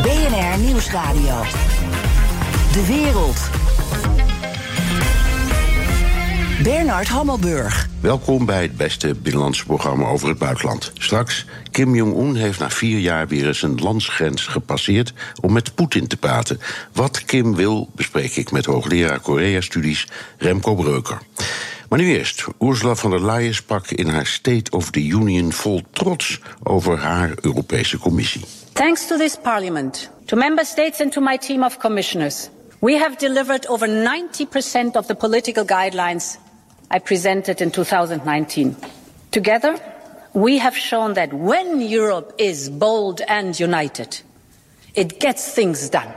BNR Nieuwsradio. De wereld. Bernard Hammelburg. Welkom bij het beste binnenlandse programma over het buitenland. Straks, Kim Jong-un heeft na vier jaar weer eens een landsgrens gepasseerd om met Poetin te praten. Wat Kim wil, bespreek ik met hoogleraar Korea-studies Remco Breuker. Maar nu eerst, Ursula von der Leyen sprak in haar State of the Union vol trots over haar Europese Commissie. Thanks to this Parliament, to Member States and to my team of commissioners, we have delivered over 90% of the political guidelines I presented in 2019. Together, we have shown that when Europe is bold and united, it gets things done.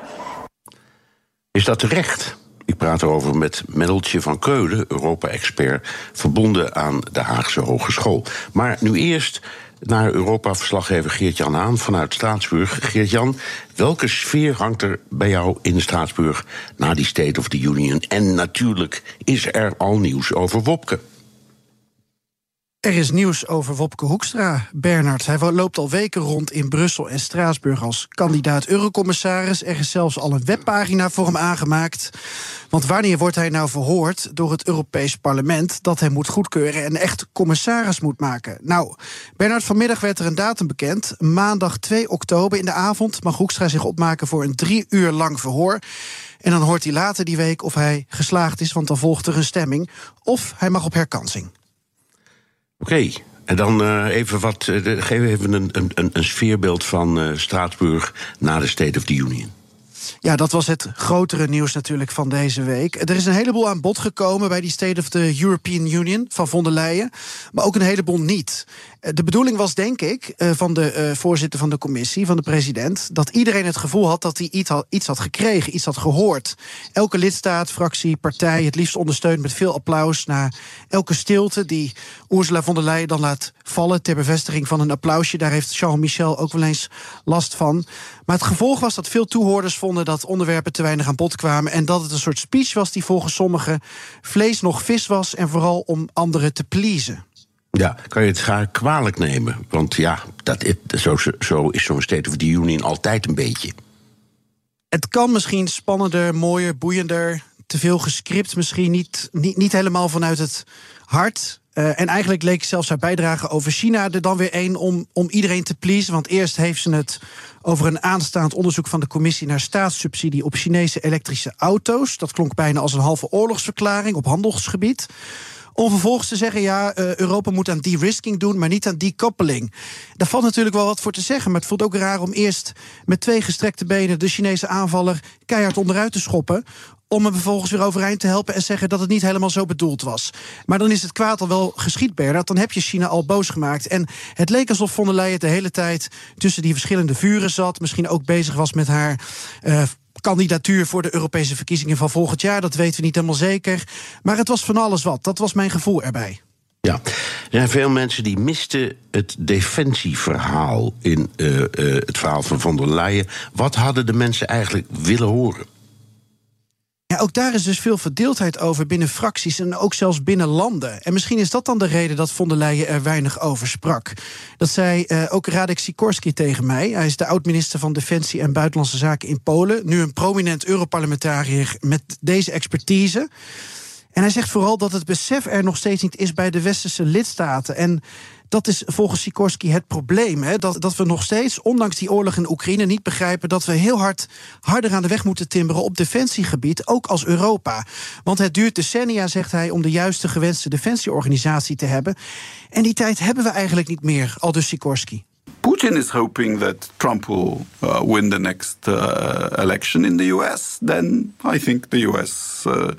Is dat terecht? Ik praat erover met Mendeltje van Keulen, Europa-expert, verbonden aan de Haagse Hogeschool. Maar nu eerst naar Europa-verslaggever Geert-Jan Haan vanuit Straatsburg. Geert-Jan, welke sfeer hangt er bij jou in Straatsburg na die State of the Union? En natuurlijk is er al nieuws over Wopke. Er is nieuws over Wopke Hoekstra, Bernard. Hij loopt al weken rond in Brussel en Straatsburg als kandidaat eurocommissaris. Er is zelfs al een webpagina voor hem aangemaakt. Want wanneer wordt hij nou verhoord door het Europees Parlement dat hij moet goedkeuren en echt commissaris moet maken? Nou, Bernard, vanmiddag werd er een datum bekend. Maandag 2 oktober in de avond mag Hoekstra zich opmaken voor een drie uur lang verhoor. En dan hoort hij later die week of hij geslaagd is, want dan volgt er een stemming. Of hij mag op herkansing. Oké, en dan uh, even wat. Uh, geef even een, een, een sfeerbeeld van uh, Straatsburg na de State of the Union. Ja, dat was het grotere nieuws natuurlijk van deze week. Er is een heleboel aan bod gekomen bij die State of the European Union van von der Leyen, maar ook een heleboel niet. De bedoeling was, denk ik, van de voorzitter van de commissie, van de president, dat iedereen het gevoel had dat hij iets had, gekregen, iets had gehoord. Elke lidstaat, fractie, partij, het liefst ondersteund met veel applaus naar elke stilte die Ursula von der Leyen dan laat vallen ter bevestiging van een applausje. Daar heeft Charles Michel ook wel eens last van. Maar het gevolg was dat veel toehoorders vonden dat onderwerpen te weinig aan bod kwamen. En dat het een soort speech was die volgens sommigen vlees nog vis was. En vooral om anderen te pleasen. Ja, kan je het graag kwalijk nemen? Want ja, dat, zo, zo is zo'n State of the Union altijd een beetje. Het kan misschien spannender, mooier, boeiender. Te veel gescript, misschien niet, niet, niet helemaal vanuit het hart. Uh, en eigenlijk leek zelfs haar bijdrage over China er dan weer één om, om iedereen te pleasen. Want eerst heeft ze het over een aanstaand onderzoek van de commissie naar staatssubsidie op Chinese elektrische auto's. Dat klonk bijna als een halve oorlogsverklaring op handelsgebied. Om vervolgens te zeggen, ja, uh, Europa moet aan de-risking doen, maar niet aan decoupeling. Daar valt natuurlijk wel wat voor te zeggen, maar het voelt ook raar om eerst met twee gestrekte benen de Chinese aanvaller keihard onderuit te schoppen om hem vervolgens weer overeind te helpen en zeggen dat het niet helemaal zo bedoeld was. Maar dan is het kwaad al wel geschied, Bernard. Dan heb je China al boos gemaakt. En het leek alsof von der Leyen de hele tijd tussen die verschillende vuren zat. Misschien ook bezig was met haar. Uh, kandidatuur voor de Europese verkiezingen van volgend jaar. Dat weten we niet helemaal zeker. Maar het was van alles wat. Dat was mijn gevoel erbij. Ja, er zijn veel mensen die misten het defensieverhaal in uh, uh, het verhaal van von der Leyen. Wat hadden de mensen eigenlijk willen horen? Ja, ook daar is dus veel verdeeldheid over binnen fracties en ook zelfs binnen landen. En misschien is dat dan de reden dat von der Leyen er weinig over sprak. Dat zei uh, ook Radek Sikorski tegen mij. Hij is de oud-minister van Defensie en Buitenlandse Zaken in Polen. Nu een prominent Europarlementariër met deze expertise. En hij zegt vooral dat het besef er nog steeds niet is bij de westerse lidstaten. En dat is volgens Sikorski het probleem. Hè? Dat, dat we nog steeds, ondanks die oorlog in Oekraïne, niet begrijpen dat we heel hard harder aan de weg moeten timmeren op defensiegebied, ook als Europa. Want het duurt decennia, zegt hij, om de juiste gewenste defensieorganisatie te hebben. En die tijd hebben we eigenlijk niet meer, al dus Sikorski. Putin is hoping that Trump will uh, win the next uh, election in the US, then I think the US uh,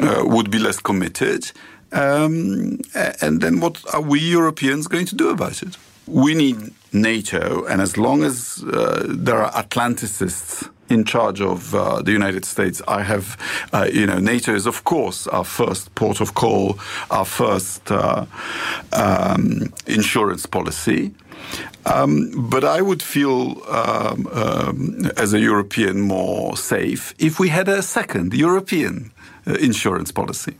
uh, would be less committed. Um, and then what are we Europeans going to do about it? we need NATO, and as long as uh, there are Atlanticists in charge of uh, the United States. I have, uh, you know, NATO is of course our first port of call, our first uh, um, insurance policy. Um, but I would feel, um, um, as a European, more safe if we had a second European uh, insurance policy.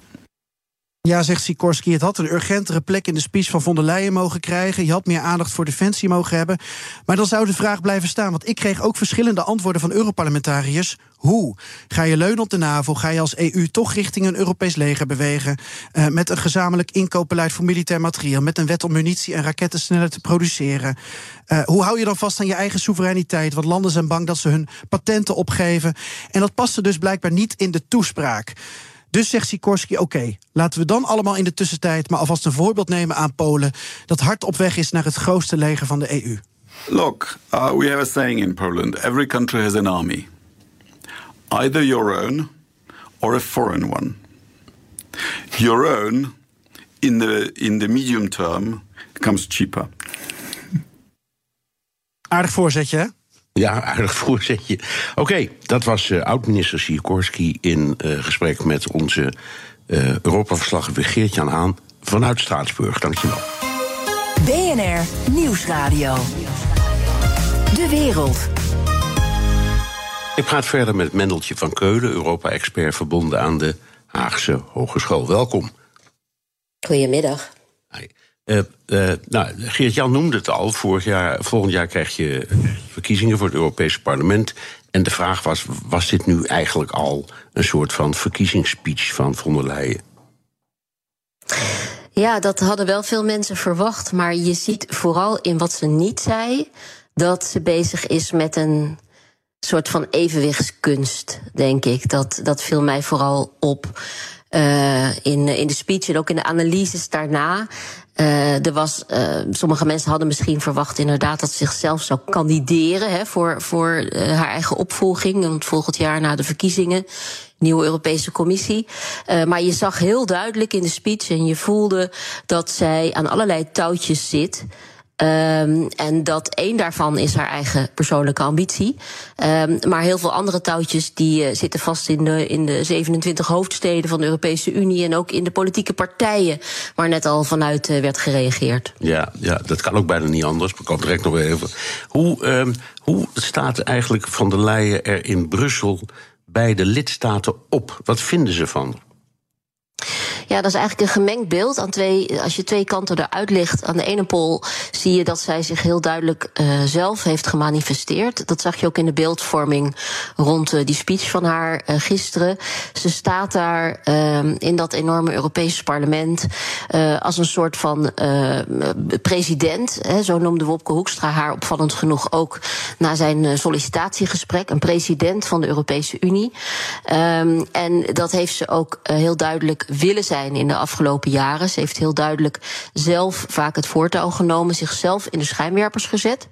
Ja, zegt Sikorski, het had een urgentere plek in de speech van von der Leyen mogen krijgen. Je had meer aandacht voor defensie mogen hebben. Maar dan zou de vraag blijven staan, want ik kreeg ook verschillende antwoorden van Europarlementariërs. Hoe? Ga je leunen op de NAVO? Ga je als EU toch richting een Europees leger bewegen? Uh, met een gezamenlijk inkoopbeleid voor militair materieel. Met een wet om munitie en raketten sneller te produceren. Uh, hoe hou je dan vast aan je eigen soevereiniteit? Want landen zijn bang dat ze hun patenten opgeven. En dat paste dus blijkbaar niet in de toespraak. Dus zegt Sikorski: oké, okay, laten we dan allemaal in de tussentijd maar alvast een voorbeeld nemen aan Polen. dat hard op weg is naar het grootste leger van de EU. Look, uh, we have a saying in Poland every country has an army. Either your own or a foreign one. Your own, in the, in the medium term, comes cheaper. Aardig voorzetje, hè? Ja, aardig voorzetje. Oké, okay, dat was uh, oud-minister Sikorski in uh, gesprek met onze uh, Europa-verslaggever Geert-Jan Haan vanuit Straatsburg. Dankjewel. BNR Nieuwsradio. De wereld. Ik praat verder met Mendeltje van Keulen, Europa-expert verbonden aan de Haagse Hogeschool. Welkom. Goedemiddag. Uh, nou, Geert-Jan noemde het al. Vorig jaar, volgend jaar krijg je verkiezingen voor het Europese parlement. En de vraag was: was dit nu eigenlijk al een soort van verkiezingsspeech van von der Leyen? Ja, dat hadden wel veel mensen verwacht. Maar je ziet vooral in wat ze niet zei. dat ze bezig is met een soort van evenwichtskunst, denk ik. Dat, dat viel mij vooral op. Uh, in, in de speech en ook in de analyses daarna. Uh, er was, uh, sommige mensen hadden misschien verwacht inderdaad dat ze zichzelf zou kandideren hè, voor, voor haar eigen opvolging. Volgend jaar na de verkiezingen, nieuwe Europese Commissie. maar je zag heel duidelijk in de speech en je voelde dat zij aan allerlei touwtjes zit. Um, en dat één daarvan is haar eigen persoonlijke ambitie. Um, maar heel veel andere touwtjes die uh, zitten vast in de, in de 27 hoofdsteden van de Europese Unie en ook in de politieke partijen, waar net al vanuit uh, werd gereageerd. Ja, ja, dat kan ook bijna niet anders. Ik kan direct nog even. Hoe, um, hoe staat eigenlijk Van der Leyen er in Brussel bij de lidstaten op? Wat vinden ze van? Ja, dat is eigenlijk een gemengd beeld. Aan twee, als je twee kanten eruit ligt, aan de ene pol zie je dat zij zich heel duidelijk uh, zelf heeft gemanifesteerd. Dat zag je ook in de beeldvorming rond uh, die speech van haar uh, gisteren. Ze staat daar in dat enorme Europese parlement als een soort van president. Hè, zo noemde Wopke Hoekstra haar opvallend genoeg ook na zijn sollicitatiegesprek. Een president van de Europese Unie. Um, en dat heeft ze ook heel duidelijk willen zijn in de afgelopen jaren. Ze heeft heel duidelijk zelf vaak het voortouw genomen, zichzelf in de schijnwerpers gezet.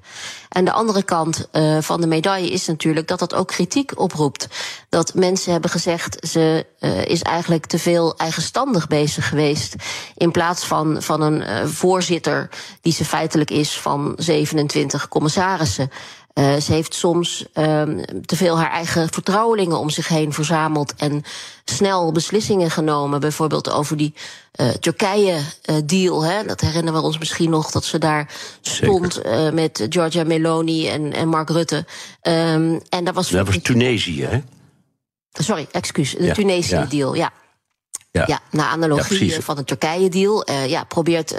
En de andere kant uh, van de medaille is natuurlijk dat dat ook kritiek oproept. Dat mensen hebben gezegd, ze uh, is eigenlijk te veel eigenstandig bezig geweest. In plaats van, van een uh, voorzitter die ze feitelijk is van 27 commissarissen. Uh, ze heeft soms uh, te veel haar eigen vertrouwelingen om zich heen verzameld en snel beslissingen genomen. Bijvoorbeeld over die uh, Turkije-deal. Hè? Dat herinneren we ons misschien nog dat ze daar stond met Giorgia Meloni en, en Mark Rutte. Um, en dat was, dat was Tunesië, hè? Sorry, excuus. De ja, Tunesië-deal, ja. Ja, ja naar analogie ja, van de Turkije-deal. Uh, ja, probeert uh,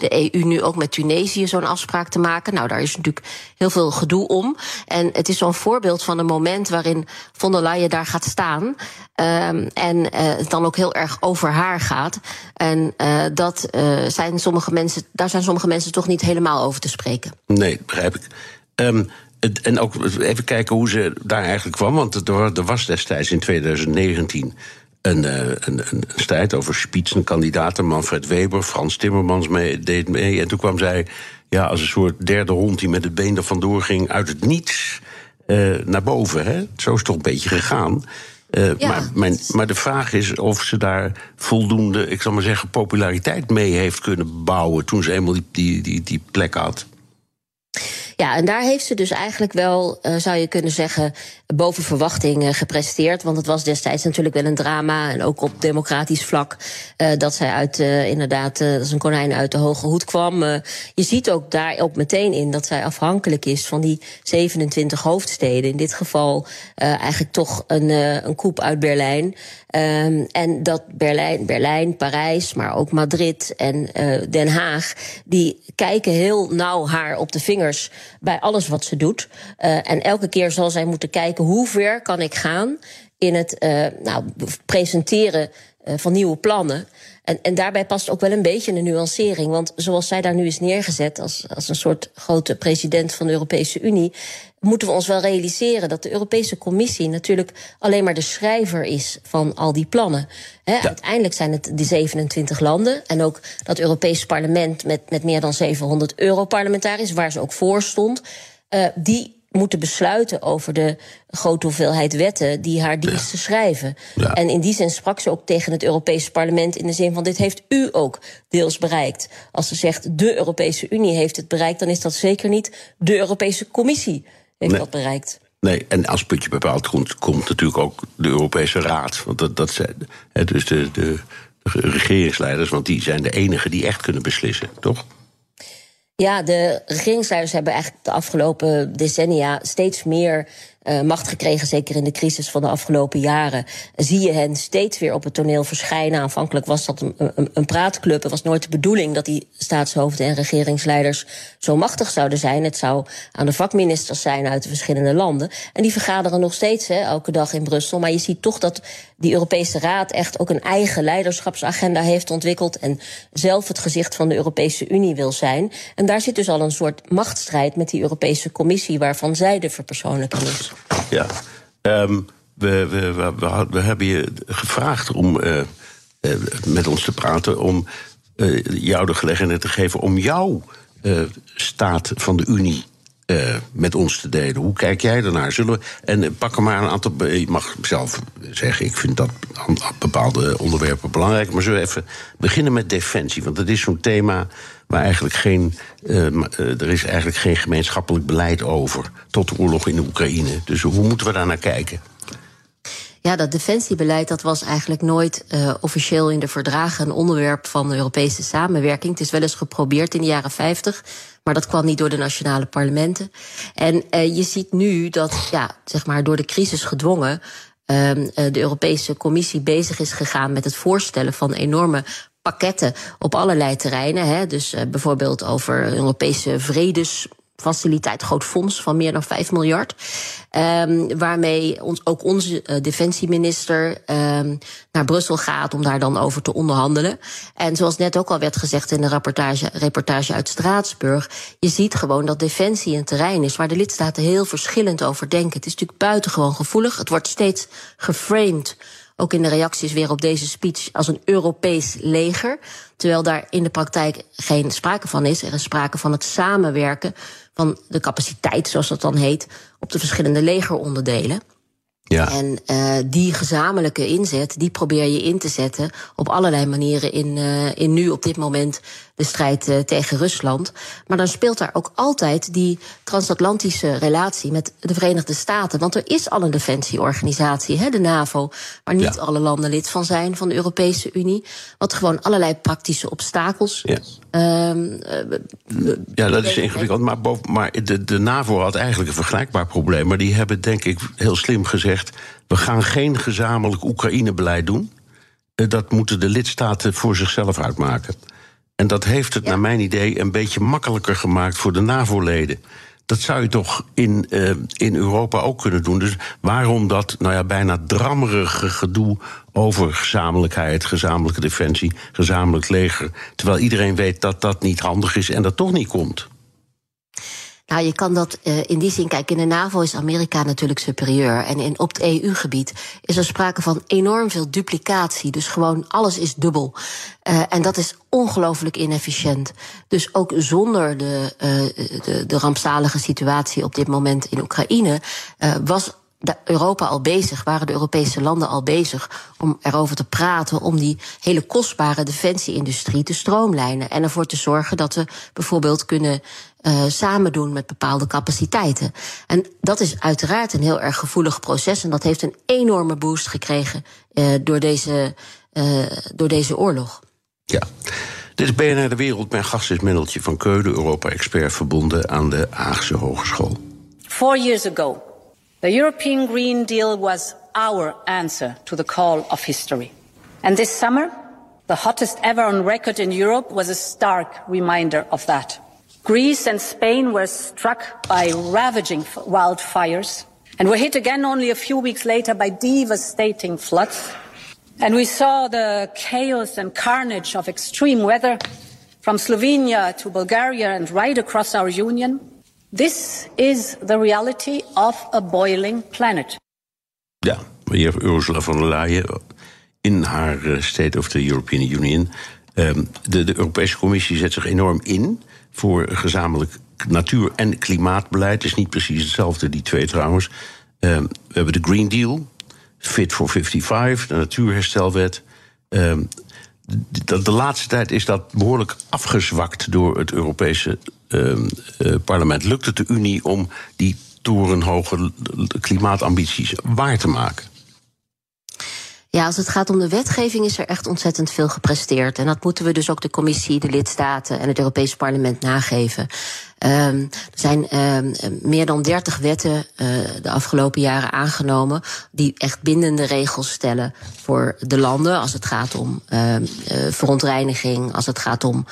de EU nu ook met Tunesië zo'n afspraak te maken. Nou, daar is natuurlijk heel veel gedoe om. En het is zo'n voorbeeld van een moment waarin von der Leyen daar gaat staan. Um, en uh, het dan ook heel erg over haar gaat. En dat zijn sommige mensen, daar zijn sommige mensen toch niet helemaal over te spreken. Nee, begrijp ik. Um, en ook even kijken hoe ze daar eigenlijk kwam. Want er was destijds in 2019 een, een, een, strijd over spitsenkandidaten. Manfred Weber, Frans Timmermans mee, deed mee. En toen kwam zij ja, als een soort derde hond die met het been er vandoor ging... uit het niets uh, naar boven. Hè? Zo is het toch een beetje gegaan. Uh, ja. maar, mijn, maar de vraag is of ze daar voldoende, ik zal maar zeggen, populariteit mee heeft kunnen bouwen toen ze eenmaal die, die, die, die plek had. Ja, en daar heeft ze dus eigenlijk wel, uh, zou je kunnen zeggen, boven verwachting uh, gepresteerd. Want het was destijds natuurlijk wel een drama. En ook op democratisch vlak. Uh, dat zij uit, inderdaad, als een konijn uit de hoge hoed kwam. je ziet ook daar ook meteen in dat zij afhankelijk is van die 27 hoofdsteden. In dit geval eigenlijk toch een, een koep uit Berlijn. Um, en dat Berlijn, Berlijn, Parijs, maar ook Madrid en Den Haag, die kijken heel nauw haar op de vingers bij alles wat ze doet. Uh, en elke keer zal zij moeten kijken hoe ver kan ik gaan in het uh, nou, presenteren van nieuwe plannen. En, en daarbij past ook wel een beetje een nuancering. Want zoals zij daar nu is neergezet als, als een soort grote president van de Europese Unie, moeten we ons wel realiseren dat de Europese Commissie natuurlijk alleen maar de schrijver is van al die plannen. Uiteindelijk zijn het die 27 landen en ook dat Europese parlement met, met meer dan 700 Europarlementariërs, waar ze ook voor stond, uh, die moeten besluiten over de grote hoeveelheid wetten die haar diensten schrijven. En in die zin sprak ze ook tegen het Europese parlement in de zin van dit heeft u ook deels bereikt. Als ze zegt de Europese Unie heeft het bereikt, dan is dat zeker niet de Europese Commissie heeft nee. dat bereikt. Nee, en als puntje bepaald komt, komt natuurlijk ook de Europese Raad. Want dat, dat zijn dus de, de regeringsleiders, want die zijn de enigen die echt kunnen beslissen, toch? Ja, de regeringsleiders hebben eigenlijk de afgelopen decennia steeds meer uh, macht gekregen, zeker in de crisis van de afgelopen jaren. Zie je hen steeds weer op het toneel verschijnen. Aanvankelijk was dat een, een, een praatclub. Het was nooit de bedoeling dat die staatshoofden en regeringsleiders zo machtig zouden zijn. Het zou aan de vakministers zijn uit de verschillende landen. En die vergaderen nog steeds hè, elke dag in Brussel. Maar je ziet toch dat die Europese Raad echt ook een eigen leiderschapsagenda heeft ontwikkeld. En zelf het gezicht van de Europese Unie wil zijn. En daar zit dus al een soort machtsstrijd met die Europese Commissie, waarvan zij de verpersoonlijking is. Ja, um, we, we, we, hebben je gevraagd om uh, uh, met ons te praten, om uh, jou de gelegenheid te geven om jouw staat van de Unie met ons te delen. Hoe kijk jij daarnaar? Zullen we, en pak er maar een aantal. Je mag zelf zeggen, ik vind dat bepaalde onderwerpen belangrijk. Maar zullen we even beginnen met defensie? Want dat is zo'n thema waar eigenlijk geen, uh, er is eigenlijk geen gemeenschappelijk beleid over. Tot de oorlog in de Oekraïne. Dus hoe moeten we daar naar kijken? Ja, dat defensiebeleid dat was eigenlijk nooit uh, officieel in de verdragen een onderwerp van de Europese samenwerking. Het is wel eens geprobeerd in de jaren 50, maar dat kwam niet door de nationale parlementen. En je ziet nu dat, ja, zeg maar, door de crisis gedwongen. Uh, de Europese Commissie bezig is gegaan met het voorstellen van enorme pakketten op allerlei terreinen. Hè. Dus uh, bijvoorbeeld over Europese vredesfaciliteit, groot fonds van meer dan 5 miljard. Um, waarmee ons, ook onze uh, defensieminister um, naar Brussel gaat om daar dan over te onderhandelen. En zoals net ook al werd gezegd in de reportage, reportage uit Straatsburg, je ziet gewoon dat defensie een terrein is waar de lidstaten heel verschillend over denken. Het is natuurlijk buitengewoon gevoelig. Het wordt steeds geframed ook in de reacties weer op deze speech, als een Europees leger. Terwijl daar in de praktijk geen sprake van is. Er is sprake van het samenwerken van de capaciteit, zoals dat dan heet, op de verschillende legeronderdelen. Ja. En uh, die gezamenlijke inzet, die probeer je in te zetten op allerlei manieren in, uh, in nu op dit moment de strijd uh, tegen Rusland. Maar dan speelt daar ook altijd die transatlantische relatie met de Verenigde Staten. Want er is al een defensieorganisatie, hè, de NAVO, waar niet ja. alle landen lid van zijn van de Europese Unie. Wat gewoon allerlei praktische obstakels. Ja, um, ja dat is ingewikkeld. Maar, boven, maar de, de NAVO had eigenlijk een vergelijkbaar probleem. Maar die hebben denk ik heel slim gezegd: we gaan geen gezamenlijk Oekraïne-beleid doen. Dat moeten de lidstaten voor zichzelf uitmaken. En dat heeft het, naar mijn idee, een beetje makkelijker gemaakt voor de NAVO-leden. Dat zou je toch in, uh, in Europa ook kunnen doen. Dus waarom dat nou ja, bijna drammerige gedoe over gezamenlijkheid, gezamenlijke defensie, gezamenlijk leger. Terwijl iedereen weet dat dat niet handig is en dat toch niet komt. Nou, je kan dat uh, in die zin kijken. In de NAVO is Amerika natuurlijk superieur. En in, op het EU-gebied is er sprake van enorm veel duplicatie. Dus gewoon alles is dubbel. Uh, en dat is ongelooflijk inefficiënt. Dus ook zonder de, uh, de, de rampzalige situatie op dit moment in Oekraïne was Europa al bezig, waren de Europese landen al bezig om erover te praten, om die hele kostbare defensieindustrie te stroomlijnen en ervoor te zorgen dat we bijvoorbeeld kunnen uh, samen doen met bepaalde capaciteiten. En dat is uiteraard een heel erg gevoelig proces en dat heeft een enorme boost gekregen uh, door, deze, uh, door deze oorlog. Ja. Dit is BNR De Wereld. Mijn gast is Mendeltje van Keulen, Europa-expert verbonden aan de Haagse Hogeschool. Four years ago, the European Green Deal was our answer to the call of history. And this summer, the hottest ever on record in Europe was a stark reminder of that. Greece and Spain were struck by ravaging wildfires and were hit again only a few weeks later by devastating floods. And we saw the chaos and carnage of extreme weather from Slovenia to Bulgaria and right across our union. This is the reality of a boiling planet. Ja, meneer Ursula von der Leyen in haar eh, State of the European Union. Um, de, de Europese Commissie zet zich enorm in voor gezamenlijk natuur- en klimaatbeleid. Het is niet precies hetzelfde, die twee trouwens. Um, we hebben de Green Deal, Fit for 55, de natuurherstelwet. Um, de, laatste tijd is dat behoorlijk afgezwakt door het Europese parlement. Lukt het de Unie om die torenhoge klimaatambities waar te maken? Ja, als het gaat om de wetgeving is er echt ontzettend veel gepresteerd. En dat moeten we dus ook de commissie, de lidstaten en het Europese parlement nageven. Um, er zijn um, meer dan dertig wetten uh, de afgelopen jaren aangenomen die echt bindende regels stellen voor de landen als het gaat om uh, verontreiniging, als het gaat om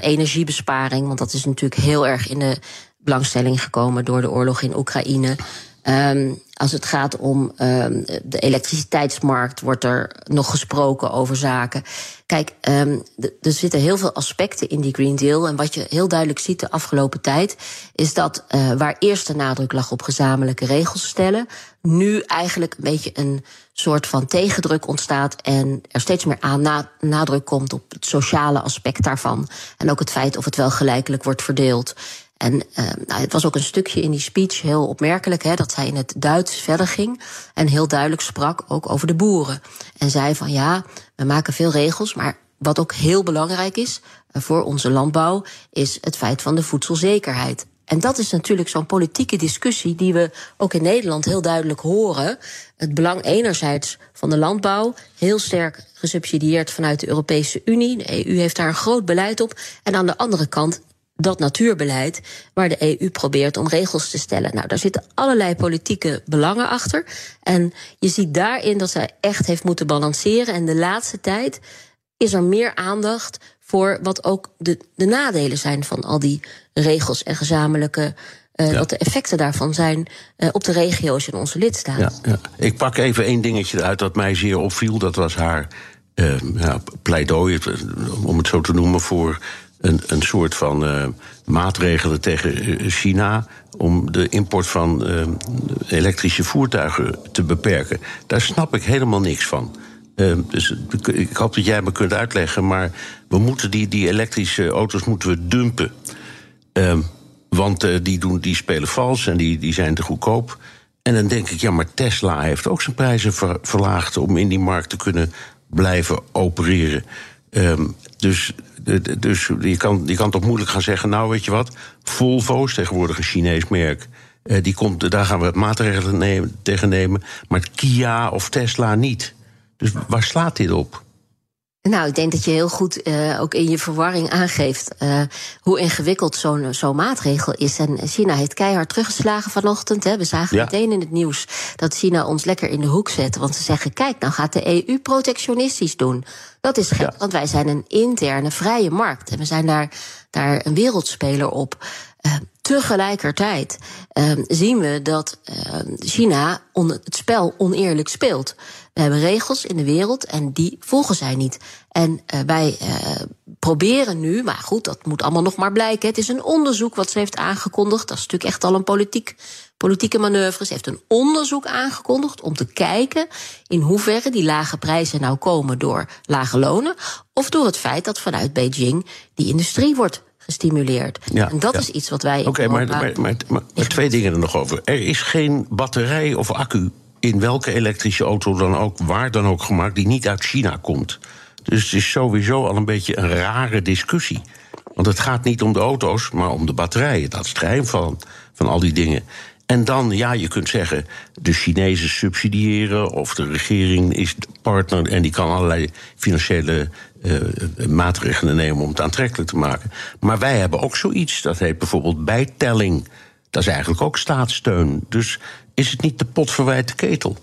energiebesparing, want dat is natuurlijk heel erg in de belangstelling gekomen door de oorlog in Oekraïne. Um, als het gaat om um, de elektriciteitsmarkt, wordt er nog gesproken over zaken. Kijk, um, er zitten heel veel aspecten in die Green Deal. En wat je heel duidelijk ziet de afgelopen tijd, is dat uh, waar eerst de nadruk lag op gezamenlijke regels stellen, nu eigenlijk een beetje een soort van tegendruk ontstaat en er steeds meer aan na nadruk komt op het sociale aspect daarvan. En ook het feit of het wel gelijkelijk wordt verdeeld. En uh, nou, het was ook een stukje in die speech heel opmerkelijk, hè, dat zij in het Duits verder ging en heel duidelijk sprak ook over de boeren. En zei van ja, we maken veel regels, maar wat ook heel belangrijk is uh, voor onze landbouw, is het feit van de voedselzekerheid. En dat is natuurlijk zo'n politieke discussie die we ook in Nederland heel duidelijk horen. Het belang enerzijds van de landbouw, heel sterk gesubsidieerd vanuit de Europese Unie. De EU heeft daar een groot beleid op. En aan de andere kant dat natuurbeleid waar de EU probeert om regels te stellen. Nou, daar zitten allerlei politieke belangen achter. En je ziet daarin dat zij echt heeft moeten balanceren. En de laatste tijd is er meer aandacht voor wat ook de, de nadelen zijn van al die regels en gezamenlijke. Uh, ja. Wat de effecten daarvan zijn uh, op de regio's in onze lidstaten. Ja, ja. Ik pak even één dingetje uit dat mij zeer opviel. Dat was haar uh, ja, pleidooi, om het zo te noemen, voor een, een soort van maatregelen tegen eh, China om de import van uh, elektrische voertuigen te beperken. Daar snap ik helemaal niks van. Uh, dus ik hoop dat jij me kunt uitleggen, maar we moeten die, die elektrische auto's moeten we dumpen. Uh, want die, doen, die spelen vals en die, die zijn te goedkoop. En dan denk ik, ja, maar Tesla heeft ook zijn prijzen ver, verlaagd om in die markt te kunnen blijven opereren. Um, dus dus je kan, je kan toch moeilijk gaan zeggen, nou weet je wat, Volvo's, tegenwoordig een Chinees merk, eh, die komt, daar gaan we maatregelen nemen, tegen nemen, maar Kia of Tesla niet. Dus waar slaat dit op? Nou, ik denk dat je heel goed uh, ook in je verwarring aangeeft uh, hoe ingewikkeld zo'n zo'n maatregel is. En China heeft keihard teruggeslagen vanochtend. Hè. We zagen ja. meteen in het nieuws dat China ons lekker in de hoek zet. Want ze zeggen: kijk, nou gaat de EU protectionistisch doen. Dat is gek, ja. want wij zijn een interne vrije markt. En we zijn daar, daar een wereldspeler op. Uh, tegelijkertijd uh, zien we dat uh, China het spel oneerlijk speelt. We hebben regels in de wereld en die volgen zij niet. En uh, wij uh, proberen nu, maar goed, dat moet allemaal nog maar blijken. Het is een onderzoek wat ze heeft aangekondigd. Dat is natuurlijk echt al een politiek, politieke manoeuvre. Ze heeft een onderzoek aangekondigd om te kijken in hoeverre die lage prijzen nou komen door lage lonen. Of door het feit dat vanuit Beijing die industrie wordt gestimuleerd. Ja, en dat ja. is iets wat wij. Oké, maar, maar, maar, maar- maar twee dingen er nog over. Er is geen batterij of accu in welke elektrische auto dan ook, waar dan ook gemaakt, die niet uit China komt. Dus het is sowieso al een beetje een rare discussie. Want het gaat niet om de auto's, maar om de batterijen. Dat is het geheim van, van al die dingen. En dan, ja, je kunt zeggen, de Chinezen subsidiëren... of de regering is de partner en die kan allerlei financiële maatregelen nemen... om het aantrekkelijk te maken. Maar wij hebben ook zoiets, dat heet bijvoorbeeld bijtelling. Dat is eigenlijk ook staatssteun. Dus is het niet de pot verwijt de ketel?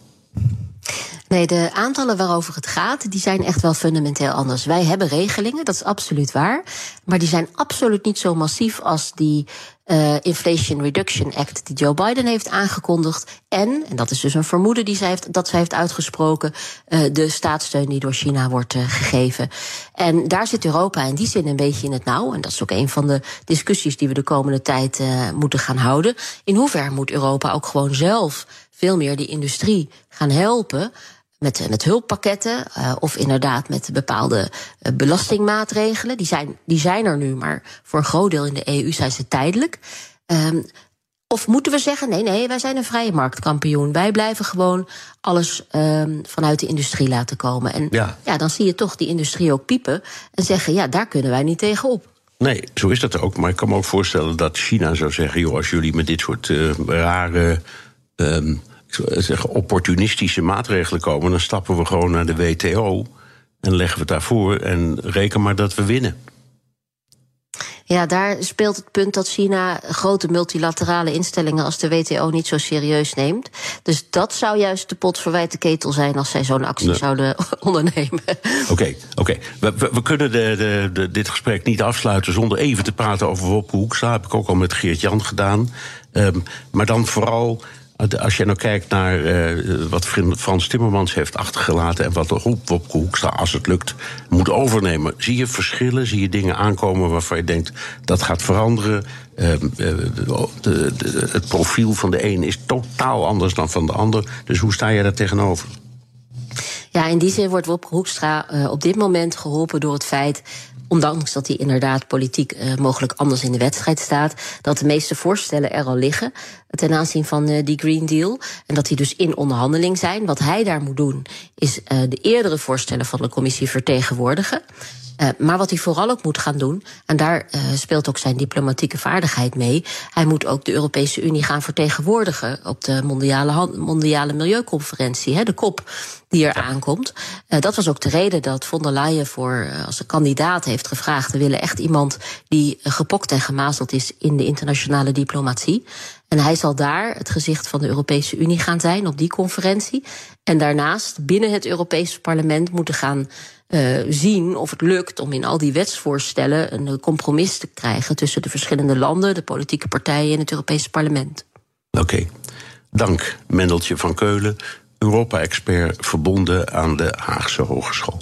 Nee, de aantallen waarover het gaat, die zijn echt wel fundamenteel anders. Wij hebben regelingen, dat is absoluut waar. Maar die zijn absoluut niet zo massief als die eh, Inflation Reduction Act die Joe Biden heeft aangekondigd. En, en dat is dus een vermoeden die zij heeft, dat zij heeft uitgesproken, eh, de staatssteun die door China wordt eh, gegeven. En daar zit Europa in die zin een beetje in het nauw. En dat is ook een van de discussies die we de komende tijd moeten gaan houden. In hoeverre moet Europa ook gewoon zelf veel meer die industrie gaan helpen met, eh, met hulppakketten uh, of inderdaad met bepaalde uh, belastingmaatregelen. Die zijn, die zijn er nu, maar voor een groot deel in de EU zijn ze tijdelijk. Um, of moeten we zeggen, nee, nee, wij zijn een vrije marktkampioen. Wij blijven gewoon alles um, vanuit de industrie laten komen. En Ja. ja, dan zie je toch die industrie ook piepen en zeggen, ja, daar kunnen wij niet tegenop. Nee, zo is dat ook. Maar ik kan me ook voorstellen dat China zou zeggen: joh, als jullie met dit soort eh, rare. ehm, zou zeggen, opportunistische maatregelen komen, dan stappen we gewoon naar de WTO en leggen we het daarvoor en reken maar dat we winnen. Ja, daar speelt het punt dat China grote multilaterale instellingen als de WTO niet zo serieus neemt. Dus dat zou juist de pot verwijt de ketel zijn als zij zo'n actie Nee. zouden ondernemen. Oké, oké. We, we, we kunnen de, de, de, dit gesprek niet afsluiten zonder even te praten over Wopke Hoekstra. Heb ik ook al met Geert Jan gedaan. Ehm, maar dan vooral, eh, als je nou kijkt naar eh, wat Frans Timmermans heeft achtergelaten... en wat de Roep Wopke Hoekstra, als het lukt, moet overnemen. Zie je verschillen, zie je dingen aankomen waarvan je denkt... dat gaat veranderen. Ehm, eh, de- het profiel van de een is totaal anders dan van de ander. Dus hoe sta je daar tegenover? Ja, in die zin wordt Wopke Hoekstra eh, op dit moment geholpen door het feit. Ondanks dat hij inderdaad politiek eh, mogelijk anders in de wedstrijd staat, dat de meeste voorstellen er al liggen ten aanzien van eh, die Green Deal. En dat die dus in onderhandeling zijn. Wat hij daar moet doen, is eh, de eerdere voorstellen van de commissie vertegenwoordigen. Eh, maar wat hij vooral ook moet gaan doen, en daar eh, speelt ook zijn diplomatieke vaardigheid mee. Hij moet ook de Europese Unie gaan vertegenwoordigen op de mondiale, mondiale milieuconferentie, hè, de COP, die er aankomt. Eh, dat was ook de reden dat von der Leyen voor als een kandidaat heeft gevraagd: we willen echt iemand die gepokt en gemazeld is in de internationale diplomatie. En hij zal daar het gezicht van de Europese Unie gaan zijn op die conferentie. En daarnaast binnen het Europese parlement moeten gaan eh, zien of het lukt om in al die wetsvoorstellen een eh, compromis te krijgen tussen de verschillende landen, de politieke partijen en het Europese parlement. Oké. Dank, Mendeltje van Keulen, Europa-expert verbonden aan de Haagse Hogeschool.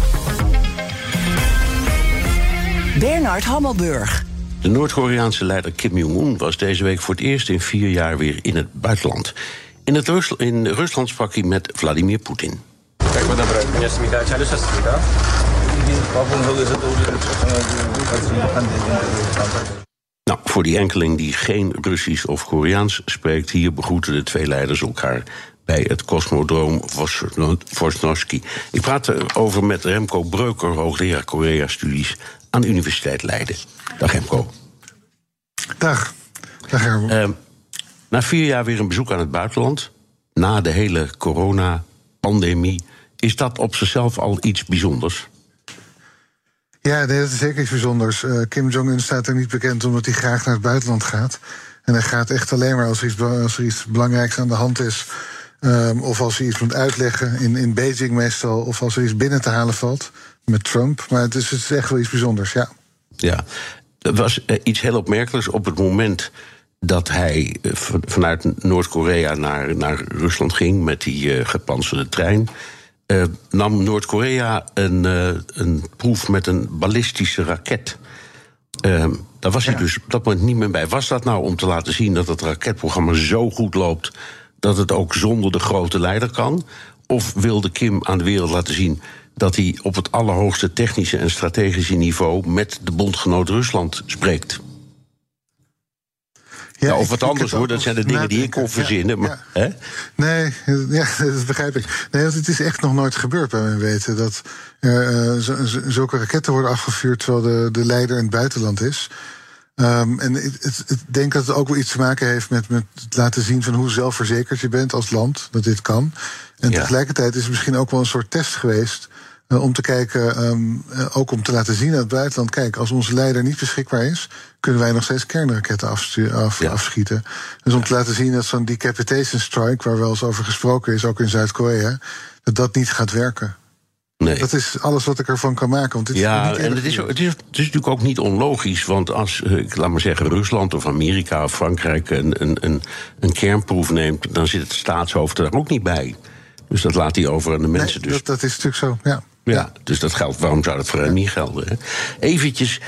Bernard Hammelburg. De Noord-Koreaanse leider Kim Jong-un was deze week voor het eerst in vier jaar weer in het buitenland. In, het Rus- in Rusland sprak hij met Vladimir Poetin. Nou, voor die enkeling die geen Russisch of Koreaans spreekt, hier begroeten de twee leiders elkaar bij het Cosmodroom Vosno- Vosnosky. Ik praat erover met Remco Breuker, hoogleraar Korea-studies aan de Universiteit Leiden. Dag Remco. Dag. Dag Herman. Ehm, na vier jaar weer een bezoek aan het buitenland, na de hele corona-pandemie, is dat op zichzelf al iets bijzonders? Ja, nee, dat is zeker iets bijzonders. Eh, Kim Jong-un staat er niet bekend omdat hij graag naar het buitenland gaat. En hij gaat echt alleen maar als er iets, be- als er iets belangrijks aan de hand is. ehm, of als hij iets moet uitleggen, in, in Beijing meestal. Of als er iets binnen te halen valt met Trump. Maar het is, het is echt wel iets bijzonders, ja. Ja. er was eh, iets heel opmerkelijks op het moment dat hij eh, van- vanuit Noord-Korea naar, naar Rusland ging met die gepantserde trein. nam Noord-Korea een, een proef met een ballistische raket. Daar was hij dus op dat moment niet meer bij. Was dat nou om te laten zien dat het raketprogramma zo goed loopt dat het ook zonder de grote leider kan? Of wilde Kim aan de wereld laten zien dat hij op het allerhoogste technische en strategische niveau met de bondgenoot Rusland spreekt? Ja, of ik- wat anders hoor, dat zijn de dingen die ik kon. Ja, verzinnen. ja. Maar, hè? Nee, ja, dat begrijp ik. Nee, want het is echt nog nooit gebeurd bij mijn weten. Dat eh, zo- zulke raketten worden afgevuurd terwijl de, de leider in het buitenland is. Ehm, en ik denk dat het ook wel iets te maken heeft met, met het laten zien van hoe zelfverzekerd je bent als land, dat dit kan. En Ja. tegelijkertijd is het misschien ook wel een soort test geweest. eh, om te kijken, ehm, eh, ook om te laten zien aan het buitenland: kijk, als onze leider niet beschikbaar is, kunnen wij nog steeds kernraketten af, Ja. afschieten. Dus om te laten zien dat zo'n decapitation strike, waar wel eens over gesproken is, ook in Zuid-Korea, dat dat niet gaat werken. Nee. Dat is alles wat ik ervan kan maken. Want dit Ja, en het is, het, is, het is natuurlijk ook niet onlogisch. Want als, eh, ik laat maar zeggen, Rusland of Amerika of Frankrijk een, een, een, een kernproef neemt, dan zit het staatshoofd er ook niet bij. Dus dat laat hij over aan de Nee, mensen. dus, dat, dat is natuurlijk zo. Ja. ja, dus dat geldt. Waarom zou dat voor hem niet gelden? Hè? Eventjes.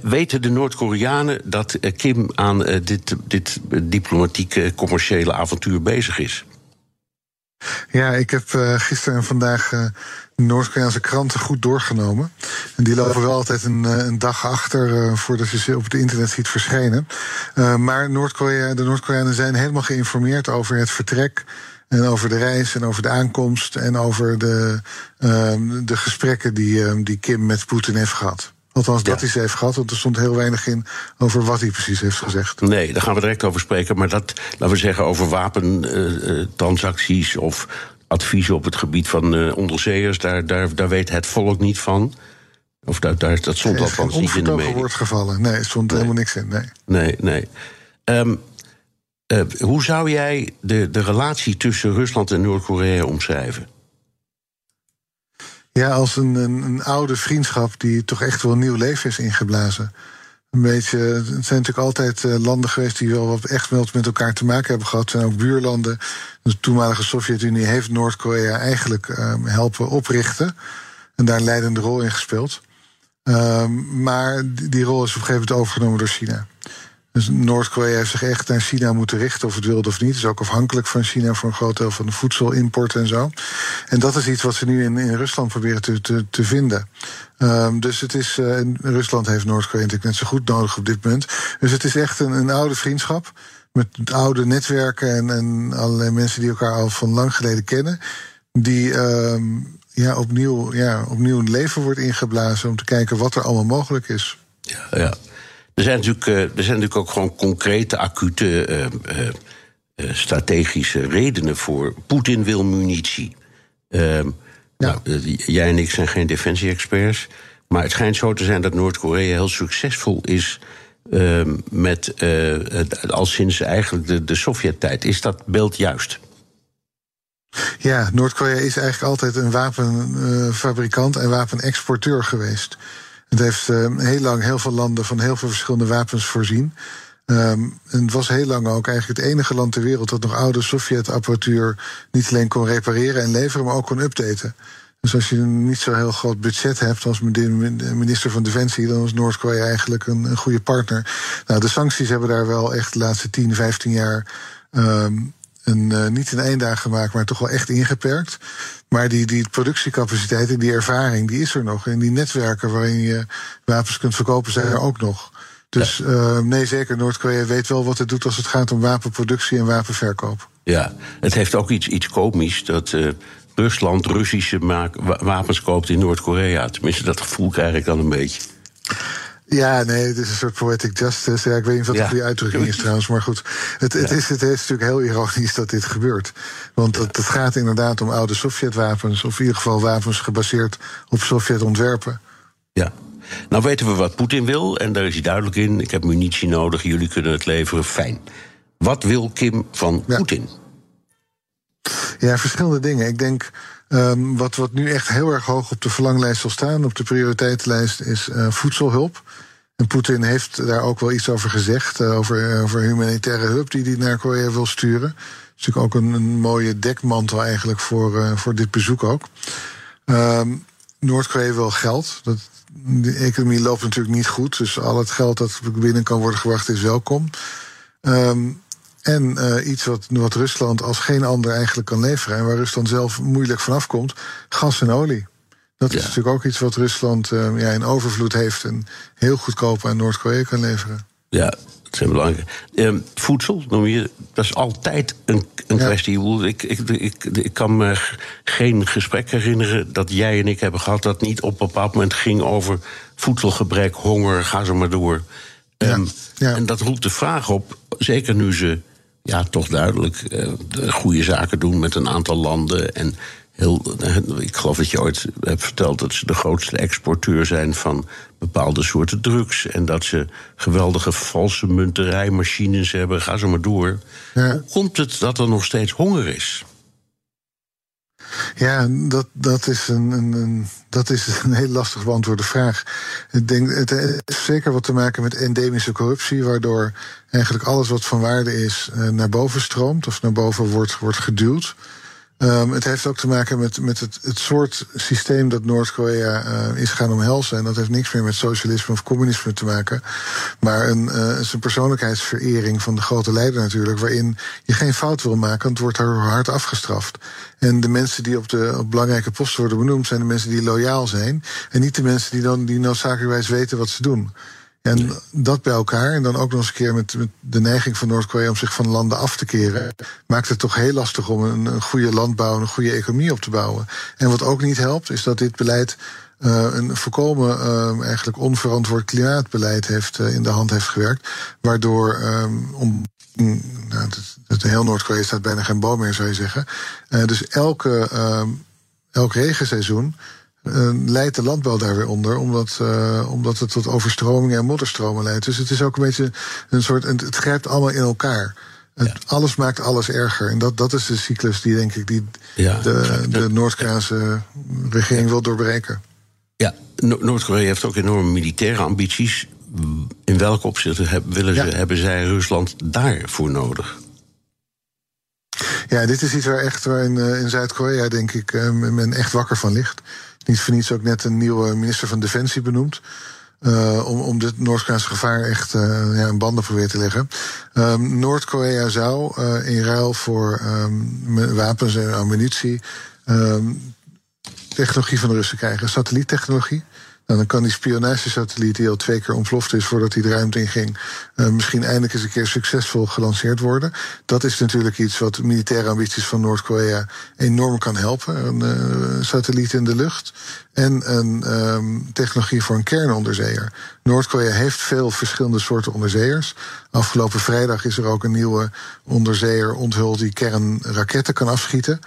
Weten de Noord-Koreanen dat eh, Kim aan eh, dit, dit diplomatieke commerciële avontuur bezig is? Ja, ik heb eh, gisteren en vandaag eh, de Noord-Koreaanse kranten goed doorgenomen. En die lopen wel altijd een, eh, een dag achter eh, voordat je ze op het internet ziet verschijnen. Eh, maar Noord-Korea, de Noord-Koreanen zijn helemaal geïnformeerd over het vertrek. En over de reis en over de aankomst en over de, de gesprekken die, die Kim met Poetin heeft gehad. Althans, dat Ja. hij ze heeft gehad, want er stond heel weinig in over wat hij precies heeft gezegd. Nee, daar gaan we direct over spreken. Maar dat, laten we zeggen, over wapentransacties of adviezen op het gebied van eh, onderzeeërs, daar, daar, daar weet het volk niet van. Of daar, daar, dat stond is geen althans niet in de media. woord gevallen. Nee, er stond helemaal niks in. Nee. Nee, nee. Ehm, eh, hoe zou jij de, de relatie tussen Rusland en Noord-Korea omschrijven? Ja, als een, een, oude vriendschap die toch echt wel nieuw leven is ingeblazen. Een beetje, het zijn natuurlijk altijd eh, landen geweest die wel wat echt wel met elkaar te maken hebben gehad. Het zijn ook buurlanden. De toenmalige Sovjet-Unie heeft Noord-Korea eigenlijk eh, helpen oprichten. En daar een leidende rol in gespeeld. Ehm, maar die, die rol is op een gegeven moment overgenomen door China. Dus Noord-Korea heeft zich echt naar China moeten richten, of het wilde of niet. is ook afhankelijk van China voor een groot deel van de voedselimport en zo. En dat is iets wat ze nu in, in Rusland proberen te, te, vinden. Ehm, dus het is, eh, Rusland heeft Noord-Korea natuurlijk net zo goed nodig op dit punt. Dus het is echt een, een oude vriendschap. Met oude netwerken en, en allerlei mensen die elkaar al van lang geleden kennen. Die ehm, ja, opnieuw, ja, opnieuw een leven wordt ingeblazen om te kijken wat er allemaal mogelijk is. Ja, ja. Er, zijn natuurlijk, eh, er zijn natuurlijk ook gewoon concrete, acute, eh, eh, eh, strategische redenen voor. Poetin wil munitie. Nou, eh, jij en ik zijn geen defensie-experts. Maar het schijnt zo te zijn dat Noord-Korea heel succesvol is. ehm, met, eh, al sinds eigenlijk de, de Sovjet-tijd. Is dat beeld juist? Ja, Noord-Korea is eigenlijk altijd een wapenfabrikant en wapenexporteur geweest. Het heeft eh, heel lang heel veel landen van heel veel verschillende wapens voorzien. Ehm, en het was heel lang ook eigenlijk het enige land ter wereld dat nog oude Sovjet-apparatuur niet alleen kon repareren en leveren, maar ook kon updaten. Dus als je een niet zo heel groot budget hebt als minister van Defensie, dan is Noord-Korea eigenlijk een, een goede partner. Nou, de sancties hebben daar wel echt de laatste 10, 15 jaar ehm, een, eh, niet een eind aan gemaakt, maar toch wel echt ingeperkt. Maar die, die productiecapaciteit en die ervaring, die is er nog. En die netwerken waarin je wapens kunt verkopen, zijn er ook nog. Dus eh, nee, zeker, Noord-Korea weet wel wat het doet als het gaat om wapenproductie en wapenverkoop. Ja, het heeft ook iets, iets komisch dat eh, Rusland Russische wapens koopt in Noord-Korea. Tenminste, dat gevoel krijg ik dan een beetje. Ja, nee, het is een soort poetic justice. Ja, ik weet niet wat de Ja. goede uitdrukking is trouwens, maar goed. Het, het, is, het is natuurlijk heel ironisch dat dit gebeurt. Want het, het gaat inderdaad om oude Sovjet-wapens, of in ieder geval wapens gebaseerd op Sovjet-ontwerpen. Ja. Nou weten we wat Poetin wil, en daar is hij duidelijk in. Ik heb munitie nodig, jullie kunnen het leveren, fijn. Wat wil Kim van. Poetin? Ja, verschillende dingen. Ik denk ehm, wat, wat nu echt heel erg hoog op de verlanglijst zal staan, op de prioriteitenlijst, is eh, voedselhulp. En Poetin heeft daar ook wel iets over gezegd. over, over humanitaire hulp die hij naar Korea wil sturen. Dat is natuurlijk ook een, een mooie dekmantel eigenlijk voor, voor dit bezoek ook. Ehm, Noord-Korea wil geld. Dat, de economie loopt natuurlijk niet goed. Dus al het geld dat binnen kan worden gebracht is welkom. Um, en uh, iets wat, wat Rusland als geen ander eigenlijk kan leveren. En waar Rusland zelf moeilijk vanaf komt: gas en olie. Dat is natuurlijk ook iets wat Rusland uh, ja, in overvloed heeft en heel goedkoop aan Noord-Korea kan leveren. Ja, dat zijn belangrijk. Uh, voedsel noem je, dat is altijd een, een ja. kwestie. Ik, ik, ik, ik, kan me geen gesprek herinneren dat jij en ik hebben gehad dat niet op een bepaald moment ging over voedselgebrek, honger, ga zo maar door. Ja. Um, ja. En dat roept de vraag op, zeker nu ze ja, toch duidelijk uh, goede zaken doen met een aantal landen. En heel, ik geloof dat je ooit hebt verteld dat ze de grootste exporteur zijn van bepaalde soorten drugs. En dat ze geweldige valse munterijmachines hebben. Ga zo maar door. Ja. Komt het dat er nog steeds honger is? Ja, dat, dat, is een, een, een, dat is een heel lastig beantwoorde vraag. Ik denk, het heeft zeker wat te maken met endemische corruptie, waardoor eigenlijk alles wat van waarde is eh, naar boven stroomt of naar boven wordt, wordt geduwd. Um, het heeft ook te maken met, met het, het soort systeem dat Noord-Korea uh, is gaan omhelzen. En dat heeft niks meer met socialisme of communisme te maken. Maar een, uh, is een persoonlijkheidsverering van de grote leider natuurlijk. Waarin je geen fout wil maken, want het wordt er hard afgestraft. En de mensen die op, de, op belangrijke posten worden benoemd, zijn de mensen die loyaal zijn. En niet de mensen die dan die noodzakelijkerwijs weten wat ze doen. En dat bij elkaar, en dan ook nog eens een keer met, de neiging van Noord-Korea om zich van landen af te keren, maakt het toch heel lastig om een, goede landbouw en een goede economie op te bouwen. En wat ook niet helpt, is dat dit beleid uh, een volkomen uh, eigenlijk onverantwoord klimaatbeleid heeft, uh, in de hand heeft gewerkt. Waardoor um, om. Nou, dat, dat heel Noord-Korea staat bijna geen boom meer, zou je zeggen. dus elke, elk regenseizoen leidt de landbouw daar weer onder, omdat, uh, omdat het tot overstromingen en modderstromen leidt. Dus het is ook een beetje een soort. Het grijpt allemaal in elkaar. Het, Alles maakt alles erger. En dat, dat is de cyclus die, denk ik, die ja, de, de Noord-Koreaanse regering wil doorbreken. Ja, Noord-Korea heeft ook enorme militaire ambities. In welke opzichten willen ze, hebben zij Rusland daarvoor nodig? Ja, dit is iets waar echt waar in, in Zuid-Korea, denk ik, men echt wakker van ligt. Niet voor niets ook net een nieuwe minister van Defensie benoemd. Uh, om, om dit Noord-Koreaanse gevaar echt uh, ja, een banden proberen te leggen. Um, Noord-Korea zou uh, in ruil voor um, wapens en ammunitie um, technologie van de Russen krijgen, satelliettechnologie. Nou, dan kan die spionagesatelliet, die al twee keer ontploft is voordat hij de ruimte in ging, uh, misschien eindelijk eens een keer succesvol gelanceerd worden. Dat is natuurlijk iets wat militaire ambities van Noord-Korea enorm kan helpen. Een uh, satelliet in de lucht en een um, technologie voor een kernonderzeeër. Noord-Korea heeft veel verschillende soorten onderzeeërs. Afgelopen vrijdag is er ook een nieuwe onderzeeër onthuld die kernraketten kan afschieten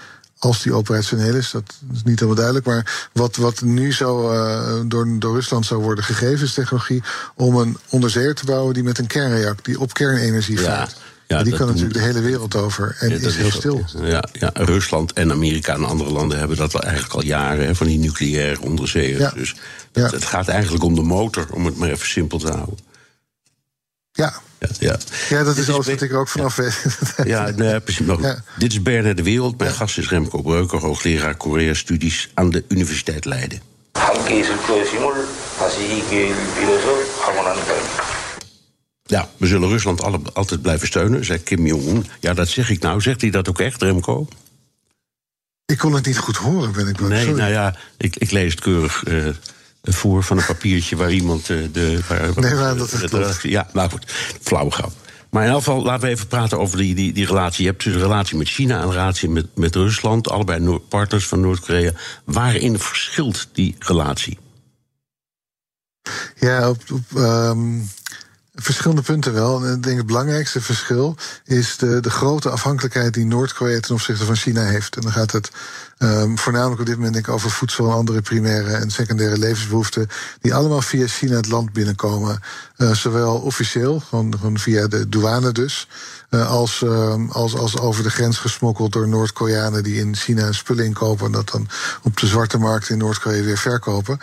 als die operationeel is, dat is niet helemaal duidelijk. Maar wat, wat nu zo uh, door, door Rusland zou worden gegeven, is technologie om een onderzeeër te bouwen die met een kernreactor, die op kernenergie vaart. Ja, die kan natuurlijk de hele wereld over en ja, is heel stil. Ja, ja, Rusland en Amerika en andere landen hebben dat al eigenlijk al jaren, hè, van die nucleaire onderzeeërs. Dus het, het gaat eigenlijk om de motor, om het maar even simpel te houden. Ja, ja, ja. ja dat is alles wat ik er ook vanaf weet. ja, nee, precies. Ja. Dit is Bernard de Wereld. Mijn gast is Remco Breuker, hoogleraar Korea-studies aan de Universiteit Leiden. Ja, we zullen Rusland alle, altijd blijven steunen, zei Kim Jong-un. Ja, dat zeg ik nou. Zegt hij dat ook echt, Remco? Ik kon het niet goed horen, ben ik wel. Nee, nou ja, ik, ik lees het keurig. Uh, voor van een papiertje waar iemand uh, de. Waar, nee, maar dat is klopt. Ja, maar goed, flauwe grap. Maar in elk geval, laten we even praten over die, die, die relatie. Je hebt dus een relatie met China en een relatie met, met Rusland, allebei partners van Noord-Korea. Waarin verschilt die relatie? Ja, op, op um, Verschillende punten wel. En ik denk het belangrijkste verschil is de, de grote afhankelijkheid die Noord-Korea ten opzichte van China heeft. En dan gaat het um, voornamelijk op dit moment denk ik over voedsel en andere primaire en secundaire levensbehoeften, die allemaal via China het land binnenkomen. Uh, zowel officieel, gewoon, gewoon via de douane dus, uh, als, uh, als, als over de grens gesmokkeld door Noord-Koreanen die in China spullen inkopen en dat dan op de zwarte markt in Noord-Korea weer verkopen.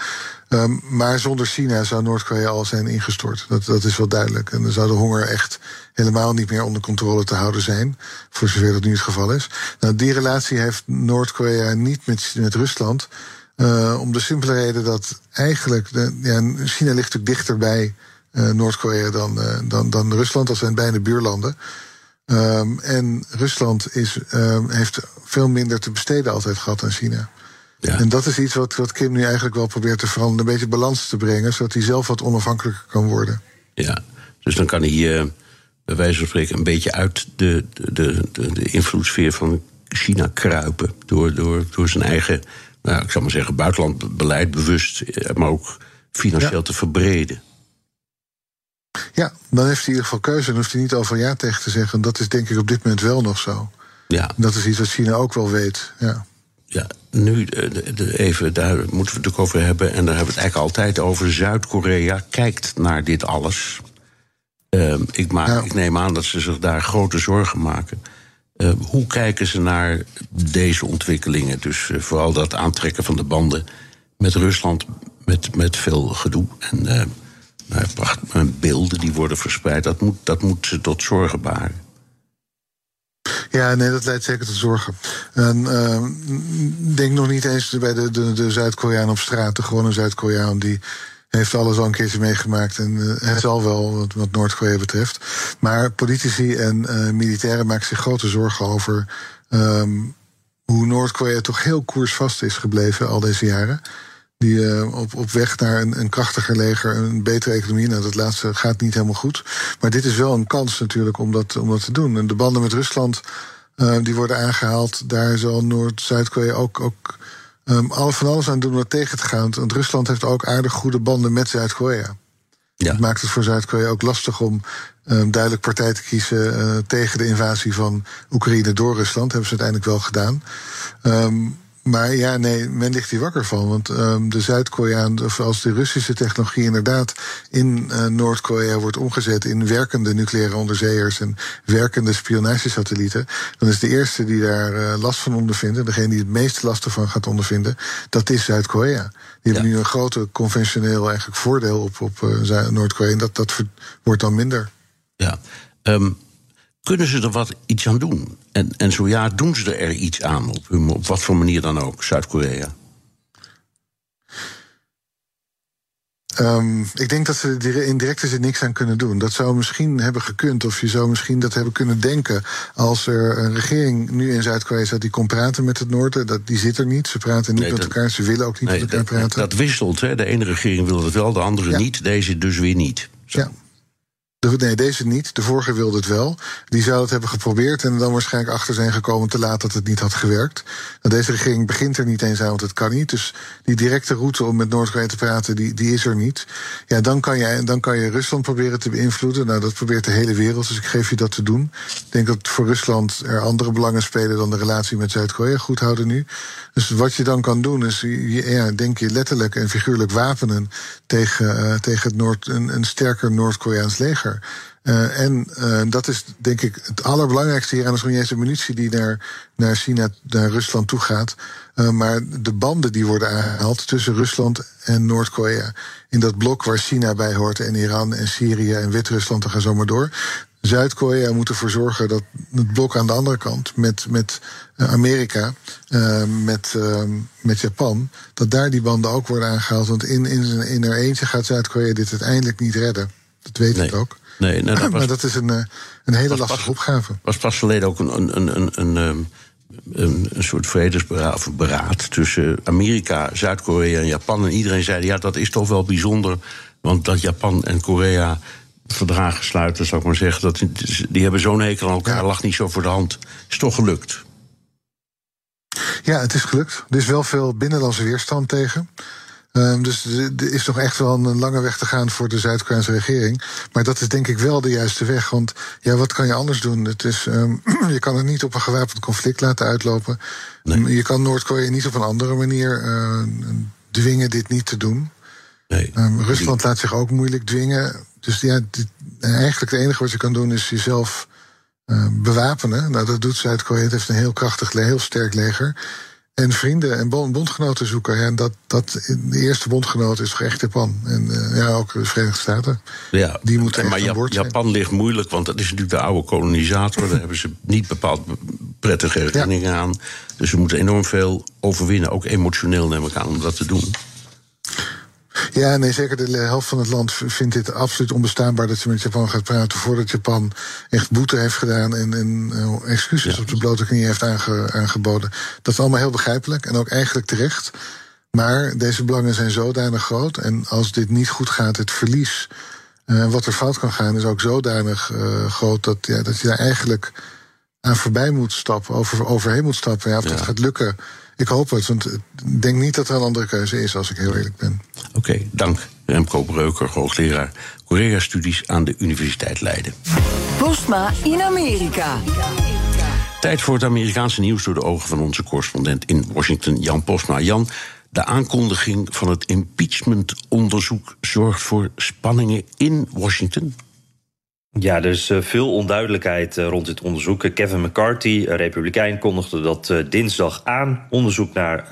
Ehm, maar zonder China zou Noord-Korea al zijn ingestort. Dat, dat is wel duidelijk. En dan zou de honger echt helemaal niet meer onder controle te houden zijn. Voor zover dat nu het geval is. Nou, die relatie heeft Noord-Korea niet met, met Rusland. Uh, om de simpele reden dat eigenlijk. De, ja, China ligt natuurlijk dichter bij uh, Noord-Korea dan, uh, dan, dan Rusland. Dat zijn bijna buurlanden. Um, en Rusland is, um, heeft veel minder te besteden altijd gehad aan China. Ja. En dat is iets wat, wat Kim nu eigenlijk wel probeert te veranderen. Een beetje balans te brengen, zodat hij zelf wat onafhankelijker kan worden. Ja, dus dan kan hij uh, bij wijze van spreken een beetje uit de, de, de, de invloedssfeer van China kruipen. Door, door, door zijn eigen, nou, ik zal maar zeggen, buitenlandbeleid bewust, eh, maar ook financieel ja. te verbreden. Ja, dan heeft hij in ieder geval keuze. Dan hoeft hij niet overal ja tegen te zeggen. Dat is denk ik op dit moment wel nog zo. Ja. Dat is iets wat China ook wel weet. Ja. Ja, nu de, de, even, daar moeten we het natuurlijk over hebben. En daar hebben we het eigenlijk altijd over. Zuid-Korea kijkt naar dit alles. Uh, ik, maak, ja. ik neem aan dat ze zich daar grote zorgen maken. Uh, hoe kijken ze naar deze ontwikkelingen? Dus uh, vooral dat aantrekken van de banden met Rusland met, met veel gedoe. En uh, nou, beelden die worden verspreid, dat moet, dat moet ze tot zorgen baren. Ja, nee, dat leidt zeker tot zorgen. En uh, denk nog niet eens bij de, de, de Zuid-Koreaan op straat, de gewone Zuid-Koreaan die heeft alles al een keertje meegemaakt en uh, hij zal wel wat, wat Noord-Korea betreft. Maar politici en uh, militairen maken zich grote zorgen over um, hoe Noord-Korea toch heel koersvast is gebleven al deze jaren. Die uh, op, op weg naar een, een krachtiger leger, een betere economie. Nou, dat laatste gaat niet helemaal goed. Maar dit is wel een kans natuurlijk om dat, om dat te doen. En de banden met Rusland, uh, die worden aangehaald. Daar zal Noord-Zuid-Korea ook, ook um, alle van alles aan doen om dat tegen te gaan. Want Rusland heeft ook aardig goede banden met Zuid-Korea. Ja. Dat maakt het voor Zuid-Korea ook lastig om um, duidelijk partij te kiezen uh, tegen de invasie van Oekraïne door Rusland. Dat hebben ze uiteindelijk wel gedaan. Um, maar ja, nee, men ligt hier wakker van. Want um, de Zuid-Koreaan, of als de Russische technologie inderdaad in uh, Noord-Korea wordt omgezet in werkende nucleaire onderzeeërs en werkende spionagesatellieten, dan is de eerste die daar uh, last van ondervindt, en degene die het meeste last ervan gaat ondervinden, dat is Zuid-Korea. Die ja. hebben nu een grote conventioneel eigenlijk voordeel op, op uh, Noord-Korea. En dat, dat wordt dan minder. Ja. Um kunnen ze er wat iets aan doen? En, en zo ja, doen ze er iets aan, op, op wat voor manier dan ook, Zuid-Korea? Um, ik denk dat ze er in directe zin niks aan kunnen doen. Dat zou misschien hebben gekund, of je zou misschien dat hebben kunnen denken. als er een regering nu in Zuid-Korea zat die kon praten met het Noorden. Dat, die zit er niet. Ze praten niet nee, met dat, elkaar, ze willen ook niet nee, met elkaar dat, praten. Dat wisselt, hè? De ene regering wil het wel, de andere ja. niet. Deze dus weer niet. Zo. Ja. De, nee, deze niet. De vorige wilde het wel. Die zou het hebben geprobeerd en dan waarschijnlijk achter zijn gekomen te laat dat het niet had gewerkt. Nou, deze regering begint er niet eens aan, want het kan niet. Dus die directe route om met Noord-Korea te praten, die, die is er niet. Ja, dan kan, je, dan kan je Rusland proberen te beïnvloeden. Nou, dat probeert de hele wereld, dus ik geef je dat te doen. Ik denk dat voor Rusland er andere belangen spelen dan de relatie met Zuid-Korea goed houden nu. Dus wat je dan kan doen, is ja, denk je letterlijk en figuurlijk wapenen tegen, uh, tegen het Noord, een, een sterker Noord-Koreaans leger. Uh, en uh, dat is denk ik het allerbelangrijkste hier aan de munitie die naar, naar China, naar Rusland toe gaat. Uh, maar de banden die worden aangehaald tussen Rusland en Noord-Korea. In dat blok waar China bij hoort en Iran en Syrië en Wit-Rusland, dan gaan zo maar door. Zuid-Korea moet ervoor zorgen dat het blok aan de andere kant, met, met Amerika, uh, met, uh, met Japan, dat daar die banden ook worden aangehaald. Want in, in, in er eentje gaat Zuid-Korea dit uiteindelijk niet redden. Dat weet nee. ik ook. Nee, nee, dat was, maar dat is een, een hele lastige pas, opgave. was pas verleden ook een, een, een, een, een, een, een soort vredesberaad tussen Amerika, Zuid-Korea en Japan. En iedereen zei, ja, dat is toch wel bijzonder. Want dat Japan en Korea verdragen sluiten, zou ik maar zeggen. Dat, die hebben zo'n hekel aan elkaar, ja. lag niet zo voor de hand. Is toch gelukt? Ja, het is gelukt. Er is wel veel binnenlandse weerstand tegen. Um, dus er is nog echt wel een lange weg te gaan voor de Zuid-Koreaanse regering. Maar dat is denk ik wel de juiste weg. Want ja, wat kan je anders doen? Het is, um, je kan het niet op een gewapend conflict laten uitlopen. Nee. Je kan Noord-Korea niet op een andere manier uh, dwingen dit niet te doen. Nee. Um, Rusland laat zich ook moeilijk dwingen. Dus ja, dit, eigenlijk het enige wat je kan doen is jezelf uh, bewapenen. Nou, dat doet Zuid-Korea. Het heeft een heel krachtig, heel sterk leger. En vrienden en bondgenoten zoeken. En dat, dat, de eerste bondgenoot is toch echt Japan. En uh, ja, ook de Verenigde Staten. Ja, die moeten maar Jap Japan ligt moeilijk, want dat is natuurlijk de oude kolonisator. Daar hebben ze niet bepaald prettige herinneringen aan. Dus ze moeten enorm veel overwinnen, ook emotioneel neem ik aan, om dat te doen. Ja, nee, zeker de helft van het land vindt dit absoluut onbestaanbaar dat je met Japan gaat praten voordat Japan echt boete heeft gedaan en, en uh, excuses op de blote knie heeft aangeboden. Dat is allemaal heel begrijpelijk en ook eigenlijk terecht. Maar deze belangen zijn zodanig groot en als dit niet goed gaat, het verlies uh, wat er fout kan gaan, is ook zodanig uh, groot dat, ja, dat je daar eigenlijk aan voorbij moet stappen, over, overheen moet stappen. Ja, of dat gaat lukken. Ik hoop het, want ik denk niet dat er een andere keuze is, als ik heel eerlijk ben. Oké, dank. Remco Breuker, hoogleraar Korea-studies aan de Universiteit Leiden. Postma in Amerika. Tijd voor het Amerikaanse nieuws door de ogen van onze correspondent in Washington, Jan Postma. Jan, de aankondiging van het impeachment-onderzoek zorgt voor spanningen in Washington. Ja, er is uh, veel onduidelijkheid uh, rond dit onderzoek. Kevin McCarthy, republikein, kondigde dat dinsdag aan. Onderzoek naar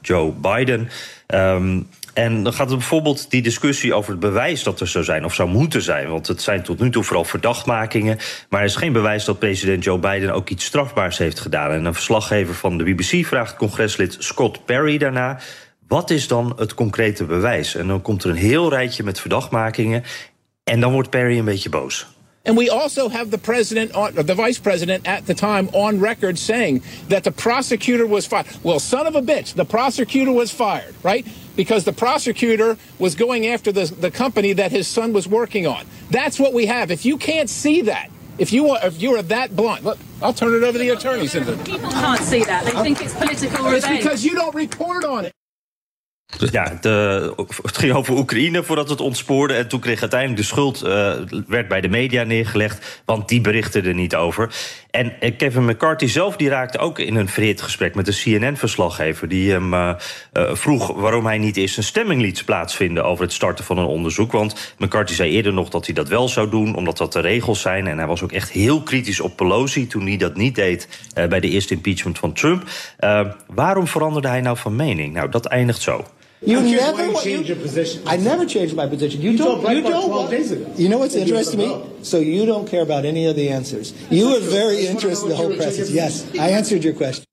Joe Biden. Um, en dan gaat het bijvoorbeeld die discussie over het bewijs dat er zou zijn of zou moeten zijn. Want het zijn tot nu toe vooral verdachtmakingen. Maar er is geen bewijs dat president Joe Biden ook iets strafbaars heeft gedaan. En een verslaggever van de BBC vraagt congreslid Scott Perry daarna. Wat is dan het concrete bewijs? En dan komt er een heel rijtje met verdachtmakingen. En dan wordt Perry een beetje boos. And we also have the president, on, uh, the vice president at the time, on record saying that the prosecutor was fired. Well, son of a bitch, the prosecutor was fired, right? Because the prosecutor was going after the, the company that his son was working on. That's what we have. If you can't see that, if you are, if you are that blunt, look, I'll turn it over to the attorneys. People can't see that. They think it's political revenge. It's because you don't report on it. Ja, de, het ging over Oekraïne voordat het ontspoorde. En toen kreeg uiteindelijk de schuld uh, werd bij de media neergelegd. Want die berichten er niet over. En uh, Kevin McCarthy zelf die raakte ook in een verhit gesprek met de CNN-verslaggever. Die hem vroeg waarom hij niet eerst een stemming liet plaatsvinden over het starten van een onderzoek. Want McCarthy zei eerder nog dat hij dat wel zou doen, omdat dat de regels zijn. En hij was ook echt heel kritisch op Pelosi toen hij dat niet deed bij de eerste impeachment van Trump. waarom veranderde hij nou van mening? Nou, dat eindigt zo. You never change your position. I never changed my position. You, you don't. You don't. 12 days ago. You know what's interesting to me? So you don't care about any of the answers. You were very interested in the whole process. Yes, I answered your question.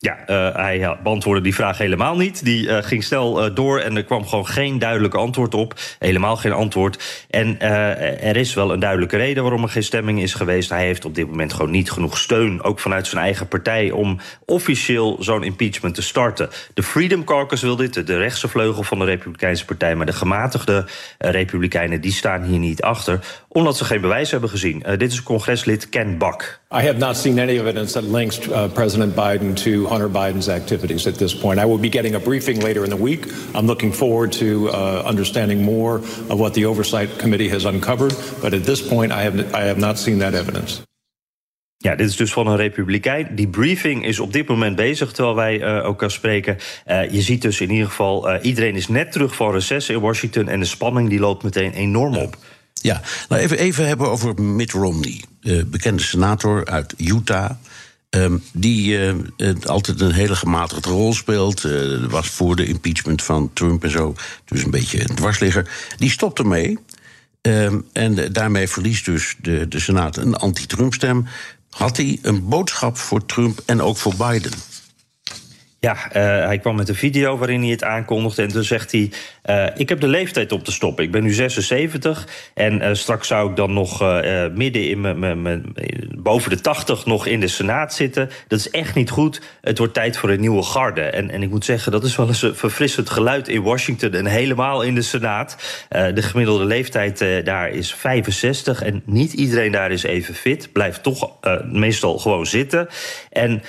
Ja, uh, hij beantwoordde die vraag helemaal niet. Die uh, ging snel uh, door en er kwam gewoon geen duidelijke antwoord op. Helemaal geen antwoord. En er is wel een duidelijke reden waarom er geen stemming is geweest. Hij heeft op dit moment gewoon niet genoeg steun, ook vanuit zijn eigen partij, om officieel zo'n impeachment te starten. De Freedom Caucus wil dit, de rechtse vleugel van de Republikeinse Partij. Maar de gematigde Republikeinen die staan hier niet achter, omdat ze geen bewijs hebben gezien. dit is congreslid Ken Buck. I have not seen any evidence that links President Biden to Hunter Biden's activities at this point. I will be getting a briefing later in the week. I'm looking forward to uh, understanding more of what the Oversight Committee has uncovered. But at this point, I have, I have not seen that evidence. Ja, dit is dus van een republikein. Die briefing is op dit moment bezig, terwijl wij uh, ook kan spreken. Uh, je ziet dus in ieder geval, uh, iedereen is net terug van reces in Washington... en de spanning die loopt meteen enorm op. Ja, nou even, even hebben over Mitt Romney. bekende senator uit Utah... Um, die uh, altijd een hele gematigde rol speelt. Uh, was voor de impeachment van Trump en zo. Dus een beetje een dwarsligger. Die stopt ermee. Um, en daarmee verliest dus de, de Senaat een anti-Trump-stem. Had hij een boodschap voor Trump en ook voor Biden? Ja, uh, hij kwam met een video waarin hij het aankondigde. En toen zegt hij: uh, Ik heb de leeftijd op te stoppen. Ik ben nu 76. En uh, straks zou ik dan nog midden in mijn. boven de 80 nog in de Senaat zitten. Dat is echt niet goed. Het wordt tijd voor een nieuwe garde. En, en ik moet zeggen, dat is wel eens een verfrissend geluid in Washington. En helemaal in de Senaat. de gemiddelde leeftijd daar is 65. En niet iedereen daar is even fit. Blijft toch meestal gewoon zitten. En.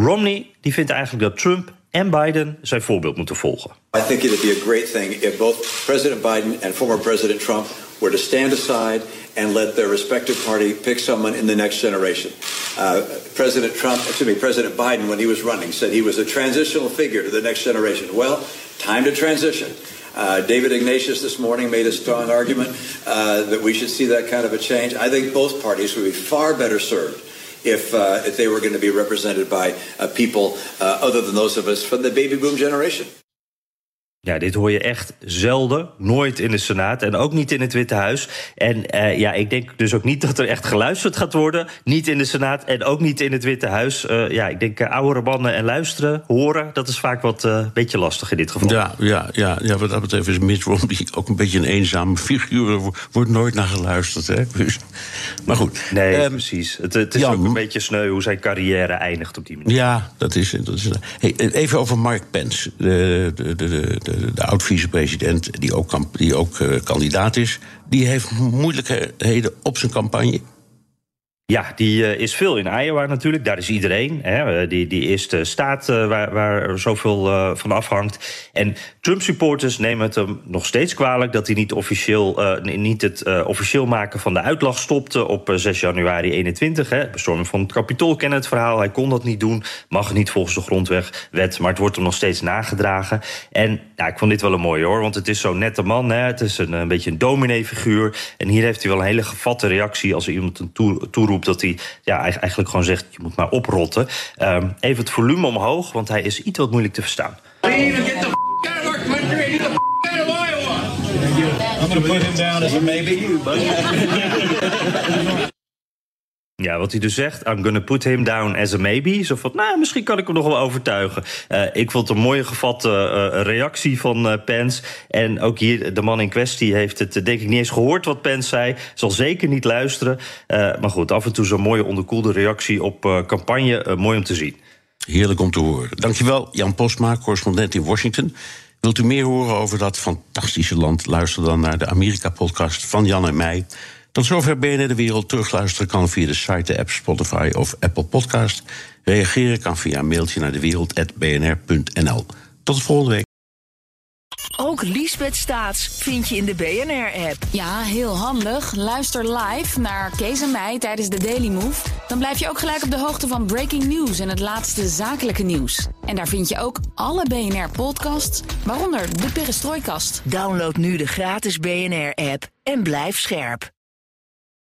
Romney die vindt eigenlijk dat Trump en Biden zijn voorbeeld moeten volgen. I think it would be a great thing if both President Biden and former President Trump were to stand aside and let their respective party pick someone in the next generation. Uh, President Trump, excuse me, President Biden, when he was running, said he was a transitional figure to the next generation. Well, time to transition. Uh, David Ignatius this morning made a strong argument uh, that we should see that kind of a change. I think both parties would be far better served if, uh, if they were going to be represented by uh, people uh, other than those of us from the baby boom generation. Ja, dit hoor je echt zelden. Nooit in de Senaat en ook niet in het Witte Huis. En uh, ja, ik denk dus ook niet dat er echt geluisterd gaat worden. Niet in de Senaat en ook niet in het Witte Huis. Uh, ja, ik denk uh, oudere mannen en luisteren, horen... dat is vaak wat een beetje lastig in dit geval. Ja, ja, ja, ja wat dat betreft is Mitt Romney ook een beetje een eenzame figuur. Er wordt nooit naar geluisterd, hè. Dus, maar goed. Nee, um, precies. Het, het is ook een beetje sneu hoe zijn carrière eindigt op die manier. Ja, dat is... Dat is hey, even over Mark Pence, de, de, de, de de, de oud-vicepresident, die ook, die ook uh, kandidaat is, die heeft moeilijkheden op zijn campagne. Ja, die uh, is veel in Iowa natuurlijk. Daar is iedereen. Hè. Die, die is de staat uh, waar, waar zoveel van afhangt. En Trump-supporters nemen het hem nog steeds kwalijk... dat hij niet, officieel, niet het officieel maken van de uitlag stopte... op 6 januari 21. Hè. Bestorming van het Capitool kennen het verhaal. Hij kon dat niet doen. Mag niet volgens de grondwet. Maar het wordt hem nog steeds nagedragen. En ja, ik vond dit wel een mooie hoor. Want het is zo'n nette man. Hè. Het is een, een beetje een dominee-figuur. En hier heeft hij wel een hele gevatte reactie... als er iemand een toeroept dat hij ja, eigenlijk gewoon zegt: je moet maar oprotten. Um, even het volume omhoog, want hij is iets wat moeilijk te verstaan. I'm put him down as Ja, wat hij dus zegt, I'm gonna put him down as a maybe. Zo van, nou, misschien kan ik hem nog wel overtuigen. Uh, ik vond het een mooie gevatte uh, reactie van uh, Pence. En ook hier, de man in kwestie heeft het denk ik niet eens gehoord wat Pence zei. Zal zeker niet luisteren. maar goed, af en toe zo'n mooie onderkoelde reactie op campagne. mooi om te zien. Heerlijk om te horen. Dankjewel, Jan Postma, correspondent in Washington. Wilt u meer horen over dat fantastische land? Luister dan naar de Amerika-podcast van Jan en mij... Tot zover BNR De Wereld. Terugluisteren kan via de site, de app Spotify of Apple Podcast. Reageren kan via een mailtje naar dewereld.bnr.nl. Tot de volgende week. Ook Liesbeth Staats vind je in de BNR-app. Ja, heel handig. Luister live naar Kees en mij tijdens de Daily Move. Dan blijf je ook gelijk op de hoogte van breaking news en het laatste zakelijke nieuws. En daar vind je ook alle BNR-podcasts, waaronder de Perestrooikast. Download nu de gratis BNR-app en blijf scherp.